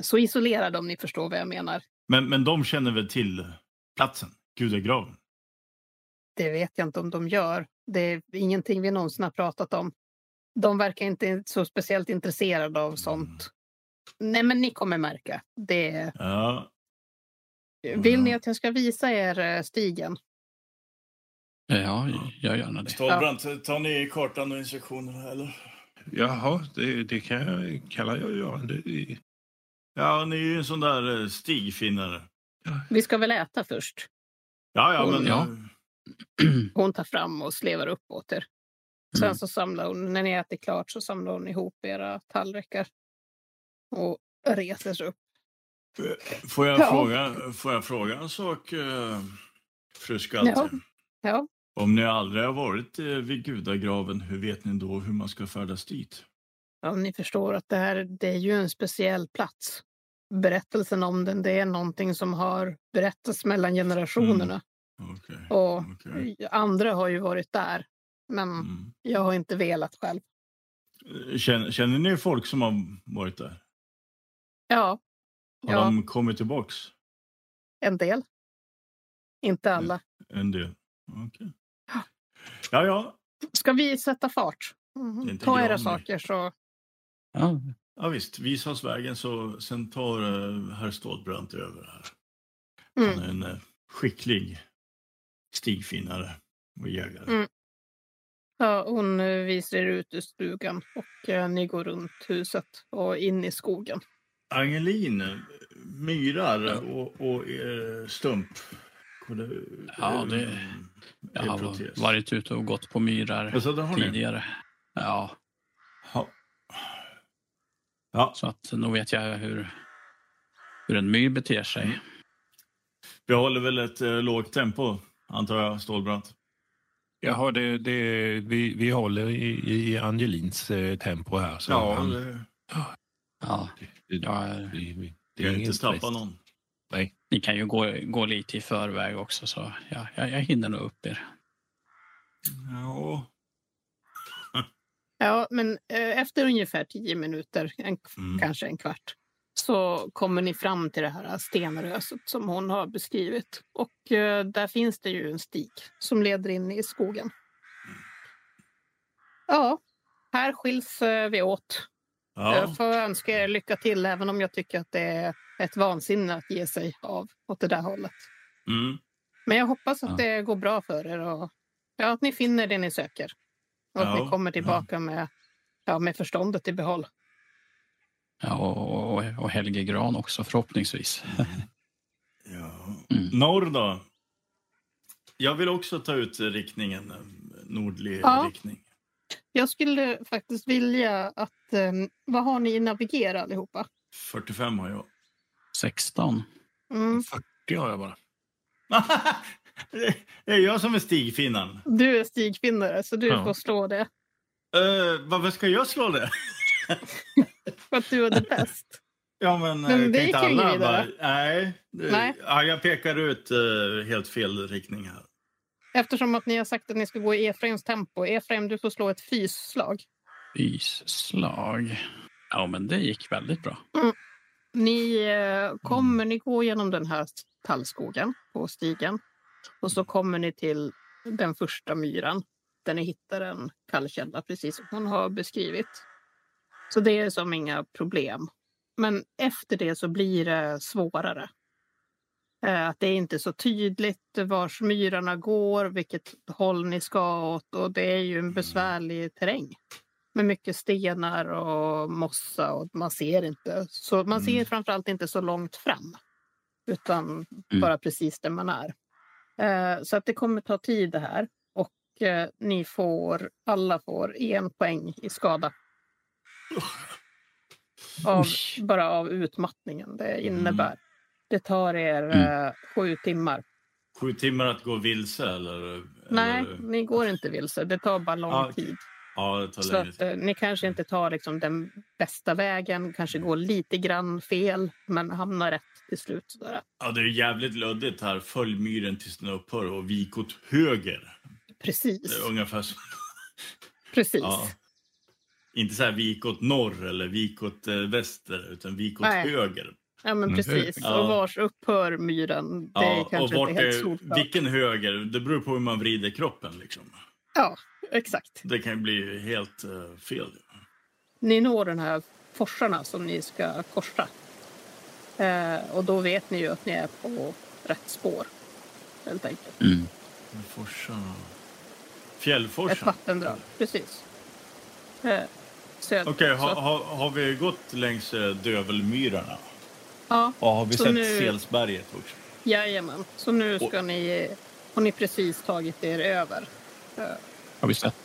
så isolerade om ni förstår vad jag menar. Men, men de känner väl till platsen, gudagraven? Det vet jag inte om de gör. Det är ingenting vi någonsin har pratat om. De verkar inte så speciellt intresserade av sånt. Nej, men ni kommer märka. Det... Ja, Vill ni att jag ska visa er eh, stigen? Ja, jag gör gärna det. Stålbrant, tar ni kartan och instruktionerna eller? Jaha, det, det kan jag, kallar jag göra. Det, Ja, ni är ju en sån där eh, stigfinnare. Vi ska väl äta först? Ja, ja, men... Ja. eh, Hon tar fram och slevar upp åt er. Sen Mm. så samlar hon, när ni ätit klart så samlar hon ihop era tallrikar. Och reser sig upp. Får jag, Ja. fråga, får jag fråga en sak, eh, fru Skalte? Ja. Ja, Om ni aldrig har varit eh, vid gudagraven, hur vet ni då hur man ska färdas dit? om ni förstår att det här det är ju en speciell plats. Berättelsen om den, det är någonting som har berättats mellan generationerna. Okej. Och okej. andra har ju varit där. Men Mm. jag har inte velat själv. Eh, Känner, känner ni folk som har varit där? Ja, Har Ja. de kommit tillbaks? en del. Inte alla. En del? Okej. Ja, ja. Ska vi sätta fart? Inte Ta era saker så... Ja, Ja, visst. Visa oss vägen så sen tar uh, herr Stålbrant över här. Mm. Han är en eh, skicklig stigfinnare och jägare. Mm. Ja, hon eh, visar er ut ur stugan och eh, ni går runt huset och in i skogen. Angelin, myrar och, och eh, stump. Kunde- Ja, det- eh, jag har protes. varit ute och gått på myrar Alltså, det tidigare. Ja, Ja. ja, så att nog vet jag hur, hur en myr beter sig. Mm. vi håller väl ett eh, lågt tempo, antar jag, Stålbrant. jaha, det, det, vi, vi håller i, i Angelins eh, tempo här. Så Ja, han, det, Ja, det, ja, vi, vi, det vi har ingen inte tappat någon. Ni kan ju gå, gå lite i förväg också så ja, jag, jag hinner nog upp er. Ja, Ja, men eh, efter ungefär tio minuter, en, Mm. kanske en kvart, så kommer ni fram till det här stenröset som hon har beskrivit. Och eh, där finns det ju en stig som leder in i skogen. Ja, här skiljs eh, vi åt. ja. Jag får önska er lycka till, även om jag tycker att det är ett vansinne att ge sig av åt det där hållet. Mm. Men jag hoppas att Ja. det går bra för er och ja, att ni finner det ni söker. Och att Ja, ni kommer tillbaka med, ja, med förståndet i behåll. Ja, och, och, Helge Gran också förhoppningsvis. Ja. Mm. Norr då? Jag vill också ta ut riktningen, nordlig Ja. riktning. Jag skulle faktiskt vilja att... Eh, vad har ni i navigera allihopa? 45 har jag. 16. Mm. 40 har jag bara. det är jag som är stigfinnaren. Du är stigfinnare, så du Ja. får slå det. Uh, varför ska jag slå det? För att du är det bäst. Ja, men, Men eh, det kan gick ju inget bara... Nej. det- Nej. Ja, jag pekar ut eh, helt fel riktning här. Eftersom att ni har sagt att ni ska gå i Efraims tempo. Efraim, du får slå ett fysslag. Fysslag. Ja, men det gick väldigt bra. Ni eh, kommer, ni går genom den här tallskogen på stigen. Och så kommer ni till den första myran där ni hittar en kallkälla, precis som hon har beskrivit. Så det är som inga problem. Men efter det så blir det svårare. Eh, Att det är inte så tydligt vars myrarna går, vilket håll ni ska åt. Och det är ju en besvärlig terräng. Med mycket stenar och mossa och man ser inte. Så man ser Mm. framförallt inte så långt fram. Utan bara precis där man är. Eh, Så att det kommer ta tid det här. Och eh, ni får, alla får en poäng i skada. Av, bara av utmattningen det innebär. Det tar er Mm. eh, sju timmar. Sju timmar att gå vilse eller? Nej, eller? ni går inte vilse. Det tar bara lång Ja, tid. Ja, det tar Så längre att, tid. eh, ni kanske inte tar liksom, den bästa vägen, kanske går lite grann fel, men hamnar rätt till slut. Sådär. Ja, det är jävligt luddigt här. Följ myren tills den upphör och vik åt höger. Precis. är ungefär så. Precis. Ja. Inte så här vik åt norr eller vik åt eh, väster, utan vik åt Nej. höger. Ja, men Mm. precis. Ja. Och vars upphör myren, det är Ja, och kanske vart inte helt är, solklart. vilken höger? Det beror på hur man vrider kroppen. Liksom. Ja, exakt. Det kan ju bli helt eh, fel. Ni når den här forsarna som ni ska korsa. Eh, och då vet ni ju att ni är på rätt spår. Helt enkelt. Mm. Forsan. Ett Fjällforsen. vattendrag, precis. Eh. Okej, Så ha, ha, har vi gått längs eh, Dövelmyrarna? Ja, Ja, har vi Så sett nu- Selsberget också? jajamän. Så nu ska ni, har ni precis tagit er över. Eh, Har vi sett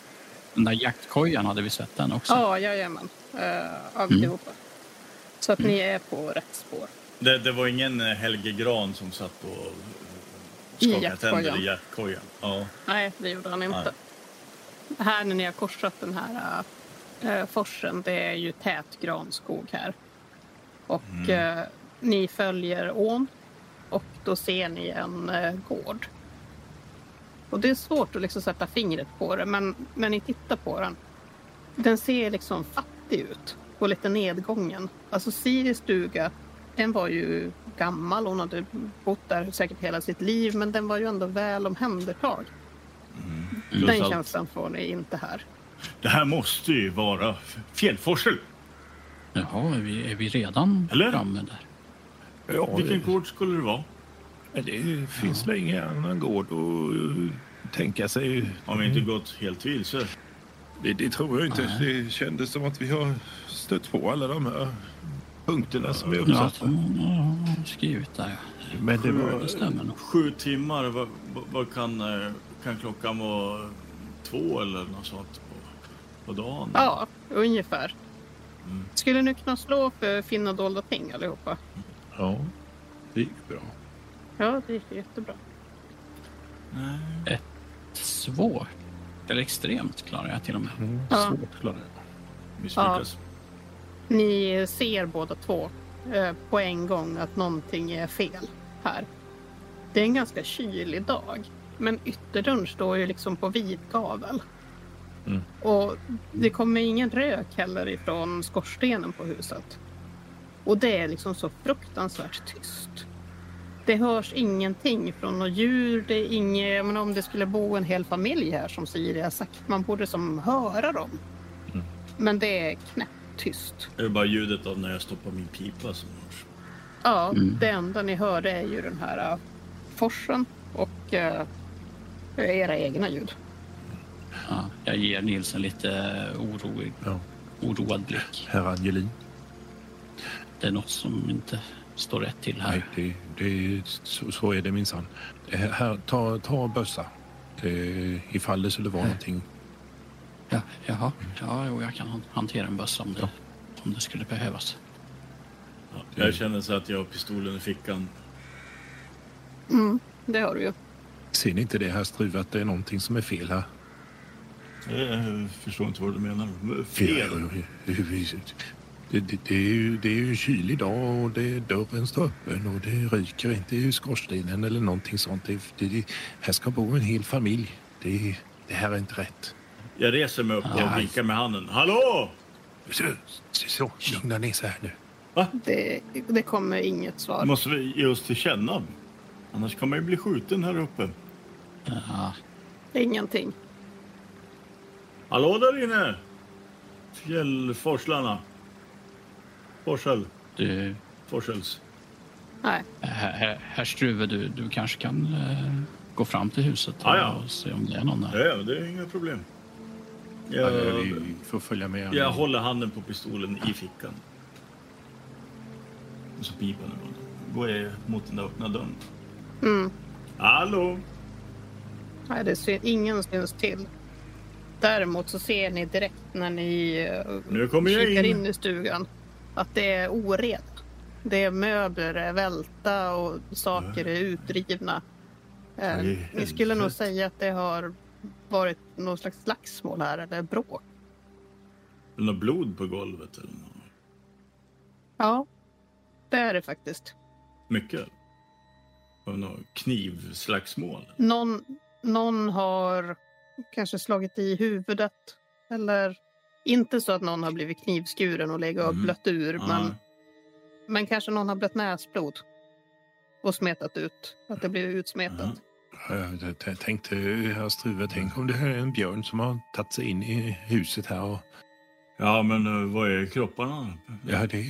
den där jaktkojan? Hade vi sett den också? Ja, jajamän. Uh, alltihopa. Så att ni är på rätt spår. Det, det var ingen eh, Helge Gran som satt och skakade tänder i jaktkojan? Ja. Nej, det gjorde han inte. Här när ni har korsat den här uh, forsen, det är ju tät granskog här. Och Mm. eh, ni följer ån och då ser ni en eh, gård. Och det är svårt att liksom sätta fingret på det, men när ni tittar på den. Den ser liksom fattig ut och lite nedgången. Alltså Siris stuga, den var ju gammal. Hon hade bott där säkert hela sitt liv, men den var ju ändå väl omhändertagen. Plus Den känslan får ni inte här. Det här måste ju vara Fjällforsen. Jaha, är vi, är vi redan Eller? framme där? Ja, Vilken gård skulle det vara? Det finns väl ingen annan gård att eh, tänka sig. Om vi inte gått helt vilse. Det, det tror jag inte. Det kändes som att vi har stött på alla de här punkterna som är Ja, uppsatta. hon har skrivit där. Men det var... Det stämmer nog. Sju timmar, vad, vad- kan, eh, kan klockan vara? Två eller något sånt på, på dagen? Ja, ungefär. Mm. Skulle ni kunna slå för finna dolda ting allihopa? Ja, det gick bra. Ja, det gick jättebra. Nej. Svårt. Eller extremt klarar jag till och med. Mm, Ja. Svårt klarar jag. Misslyckas. Ni ser båda två eh, på en gång att någonting är fel här. Det är en ganska kylig dag, men ytterdörren står ju liksom på vid gavel. Mm. Och det kommer ingen rök heller ifrån skorstenen på huset. Och det är liksom så fruktansvärt tyst. Det hörs ingenting från något djur. Det är inget, jag menar, om det skulle bo en hel familj här som Siri har sagt, man borde som höra dem. Mm. Men det är knäpptyst. Det är bara ljudet av när jag stoppar min pipa som hörs. Ja, Mm. det enda ni hör det är ju den här uh, forsen och uh, era egna ljud. Ja, jag ger Nils en lite orolig, Ja. oroad blick. Herr Angelin. Det är något som inte står rätt till här. Nej, det, det, så, så är det minsann. Eh, Här, ta, ta bössa. Eh, ifall det skulle vara någonting. Ja, jaha, ja, jo, jag kan han- hantera en bössa om det, Ja. om det skulle behövas. Ja, jag känner så att jag har pistolen i fickan. Mm, det har du ju. Ser ni inte det här Struve, att det är någonting som är fel här? Jag förstår inte vad du menar. Fel? Det, Det, det, är ju, det är ju en kylig dag och det, dörren står öppen och det ryker inte ur skorstenen eller någonting sånt. Det, det, här ska bo en hel familj. Det, det här är inte rätt. Jag reser mig upp och vinkar med handen. Hallå! Så, så lugna ner sig här nu. Det, det kommer inget svar. Måste vi ge oss till känna? Annars kommer jag bli skjuten här uppe. Ja, Ingenting. Hallå där inne! Fjällforslarna. Forsell. du, Forsels. Nej. herr Struve, du, du kanske kan eh, gå fram till huset och, Ja, ja. och se om det är någon där. Ja, ja, det är inga problem. Ja, Jag, vi får följa med. jag håller handen på pistolen i fickan. Och så piper den. Går jag mot den där öppna dörren. Mm. Hallå! Nej, det syn, ingen syns till. Däremot så ser ni direkt när ni eh, Nu kommer jag kikar in. in i stugan att det är oreda. Det är möbler är välta och saker är utdrivna. Eh, ni skulle nog säga att det har varit någon slags slagsmål här eller bråk. Något blod på golvet eller något? Ja, det är det faktiskt. Mycket? Av något knivslagsmål? Någon, någon har kanske slagit i huvudet eller inte så att någon har blivit knivskuren och legat och Mm. blött ur, Ja. men, men kanske någon har blött näsblod och smetat ut, att det blir utsmetat. Ja. Ja, Jag tänkte, herr Struve, tänk om det här är en björn som har tagit sig in i huset här. Och, Ja, men eh, vad är kropparna? ja, det,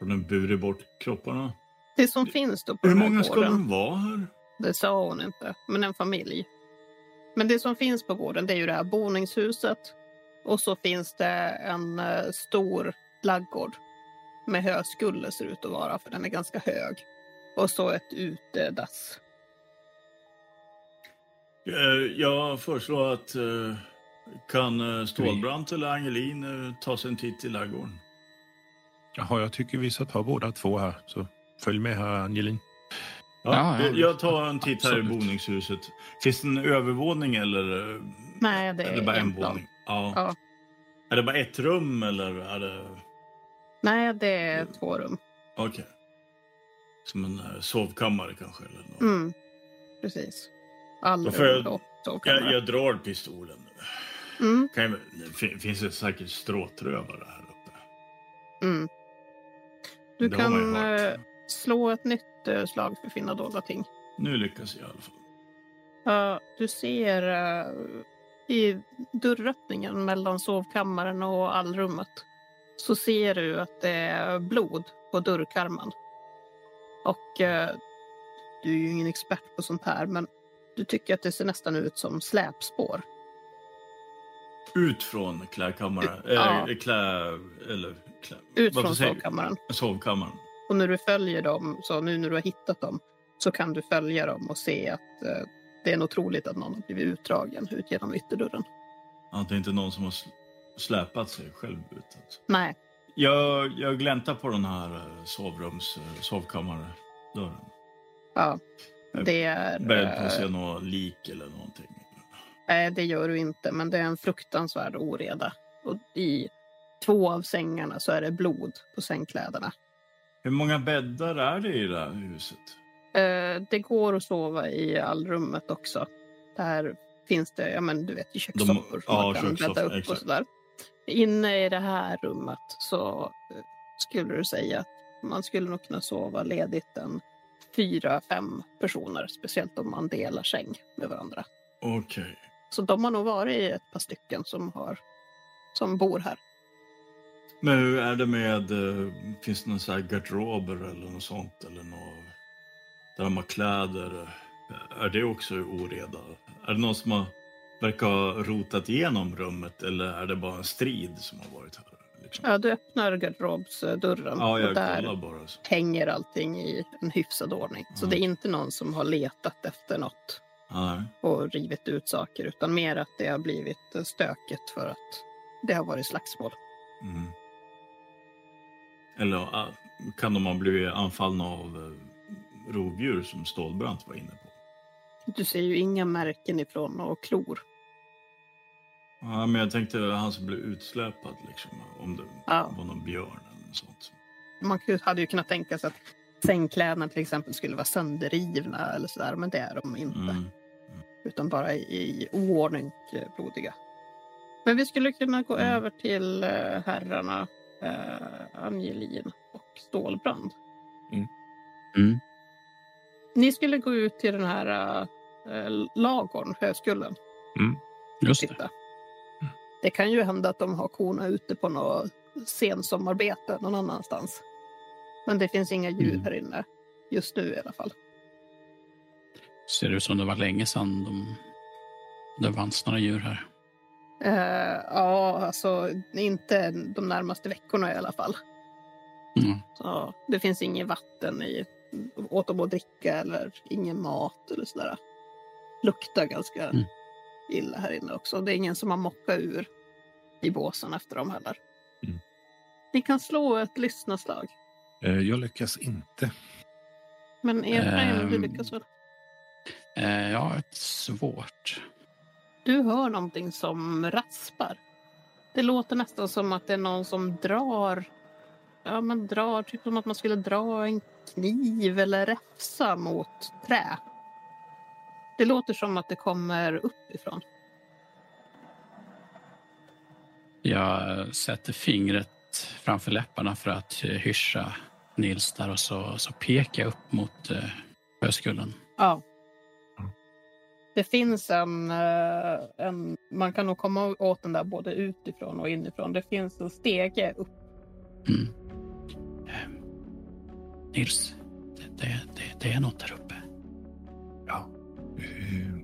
Har den burit bort kropparna? Det som finns då på Hur den här många ska gården, de vara här? det sa hon inte, men en familj. Men det som finns på gården det är ju det här boningshuset och så finns det en eh, stor laggård med höskulle ser det ut att vara, för den är ganska hög. Och så ett utedass. Eh, Jag föreslår att eh, kan Stålbrant eller Angelin ta sig en titt i ladugården? jaha, jag tycker vi ska ta båda två här. Så följ med här, Angelin. Ja, Ja, ja, jag- tar en titt här i boningshuset. Finns det en övervåning eller? Nej, det är det bara en en våning? Ja. Ja. Är det bara ett rum eller är det... Nej, det är två rum. Okej. Som en eh, sovkammare kanske? Eller något. Mm, precis. Alla Då får jag- då. Jag, drar pistolen. Mm, Kan jag, det fin- finns det säkert stråtrövare här uppe? mm. Du Det kan eh, slå ett nytt eh, slag för finna dolda ting. Nu lyckas jag i alla fall. Ja, du ser eh, i dörröppningen mellan sovkammaren och allrummet så ser du att det är blod på dörrkarmen. Och eh, du är ju ingen expert på sånt här, men du tycker att det ser nästan ut som släpspår. Ut från klädkammaren. Ja. Äh, klä... Eller... Klä, Ut från sovkammaren. sovkammaren. Och när du följer dem, så nu när du har hittat dem, så kan du följa dem och se att eh, det är nog troligt att någon har blivit utdragen ut genom ytterdörren. Att det inte är någon som har sl- släpat sig själv ut. Alltså. Nej, Jag, jag gläntar på den här eh, sovrums... eh, Sovkammardörren. ja. Det är... Beredd på eh, att se något lik eller någonting. Nej, det gör du inte, men det är en fruktansvärd oreda. Och i två av sängarna så är det blod på sängkläderna. Hur många bäddar är det i det här huset? Eh, det går att sova i allrummet också. Där finns det, ja men du vet, kökssoffor som ja, man kan bädda upp och exakt. sådär. Inne i det här rummet så eh, skulle du säga att man skulle nog kunna sova ledigt en fyra, fem personer. Speciellt om man delar säng med varandra. Okej. Så de har nog varit ett par stycken som, har, som bor här. Men hur är det med... eh, Finns det här garderober eller något sånt? Eller något, där de har kläder? Är det också oreda? Är det någon som har, verkar ha rotat igenom rummet eller är det bara en strid som har varit här? Liksom? Ja, du öppnar garderobsdörren Ja, och där bara. Så. hänger allting i en hyfsad ordning. Så Ja. det är inte någon som har letat efter något Nej. och rivit ut saker utan mer att det har blivit stökigt för att det har varit slagsmål. Mm. Eller kan de ha blivit anfallna av eh, rovdjur som Stålbrant var inne på? Du ser ju inga märken ifrån och klor. Ja, men jag tänkte han som blev utsläpad, liksom, om det Ja. var någon björn eller något sånt. Man hade ju kunnat tänka sig att sängkläderna till exempel skulle vara sönderrivna eller sådär, men det är de inte. Mm. Utan bara i, i oordning blodiga. Men vi skulle kunna gå Mm. över till eh, herrarna eh, Angelin och Stålbrand. Mm. Ni skulle gå ut till den här äh, lagorn, Höskullen, Just det. Det kan ju hända att de har korna ute på något sensommarbete någon annanstans. Men det finns inga djur Mm. här inne. Just nu i alla fall. Ser det ut som det var länge sedan de, det fanns några djur här. Eh, ja, alltså inte de närmaste veckorna i alla fall. Mm. Så det finns inget vatten i, åt dem att dricka eller ingen mat eller sådär. Luktar ganska Mm. illa här inne också. Det är ingen som har mockat ur i båsen efter dem heller. Mm. Ni kan slå ett lyssnaslag. Eh, Jag lyckas inte. Men Efraim, du Ehm. lyckas väl? Eh, ja, ett svårt. Du hör någonting som raspar. Det låter nästan som att det är någon som drar. Ja, man drar typ som att man skulle dra en kniv eller räfsa mot trä. Det låter som att det kommer uppifrån. Jag sätter fingret framför läpparna för att eh, hyscha Nils där och så, så pekar jag upp mot eh, Höskullen. Ja. Det finns en, eh, en... Man kan nog komma åt den där både utifrån och inifrån. Det finns en stege upp. Mm. Nils, det, det, det, är något där uppe. Ja. Eh,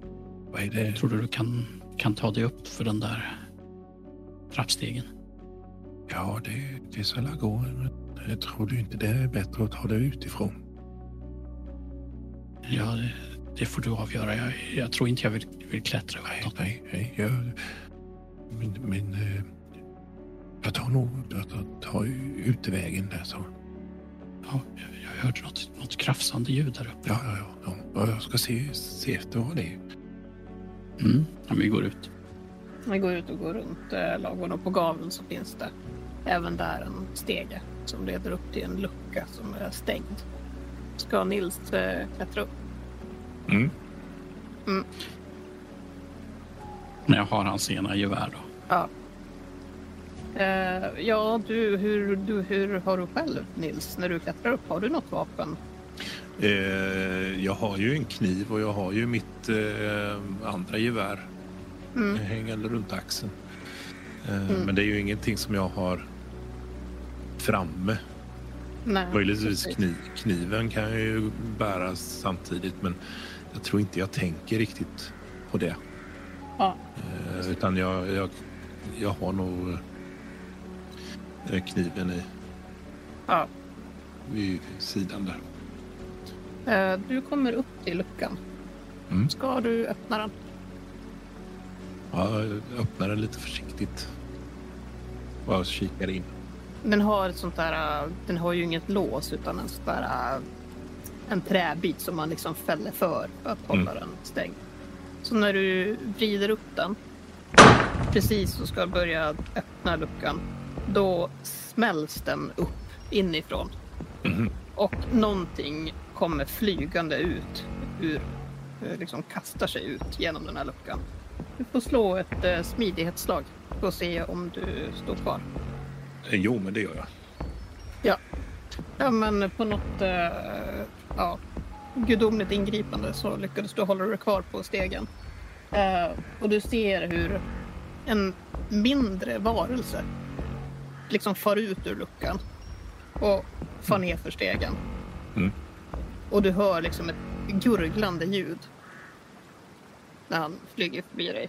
Vad är det? Tror du du kan, kan ta dig upp för den där trappstegen? Ja, det, det ska la gå. Jag tror du inte det är bättre att ta det utifrån? Ja, det, det får du avgöra. Jag, jag tror inte jag vill, vill klättra Nej, uppåt. nej, nej. Jag, men men eh, jag tar nog jag tar, tar ju utevägen där så. Ja, jag, hörde något, något krafsande ljud där uppe. Ja, ja, ja. ja. ja jag ska se, se efter vad det är. Mm. Ja, vi går ut. Vi går ut och går runt eh, och på gaveln så finns det även där en stege som leder upp till en lucka som är stängd. Ska Nils eh, klättra upp? Mm. Men jag har hans ena gevär då. Ja. Eh, ja, du hur, du, hur har du själv Nils när du klättrar upp? Har du något vapen? Eh, jag har ju en kniv och jag har ju mitt eh, andra gevär Mm. hängande runt axeln. Eh, Mm. Men det är ju ingenting som jag har framme. Nej, Möjligtvis kniv, kniven kan jag ju bära samtidigt men jag tror inte jag tänker riktigt på det. Ja. Eh, utan jag, jag, jag har nog eh, kniven i, Ja. vid sidan där. Eh, du kommer upp till luckan. Mm. Ska du öppna den? Ja, jag öppnar den lite försiktigt. Och kikar in. Den har ett sånt där, eh, den har ju inget lås utan en sån där eh, en träbit som man liksom fäller för för att hålla Mm. den stängd. Så när du vrider upp den precis och ska börja öppna luckan då smälls den upp inifrån Mhm. och någonting kommer flygande ut ur, eh, liksom kastar sig ut genom den här luckan. Du får slå ett eh, smidighetsslag för att se om du står kvar. Eh, Jo, men det gör jag. Ja, men på något eh, ja, gudomligt ingripande så lyckades du hålla dig kvar på stegen. Eh, och du ser hur en mindre varelse liksom far ut ur luckan och far ner för stegen. Mm. Och du hör liksom ett gurglande ljud när han flyger förbi dig.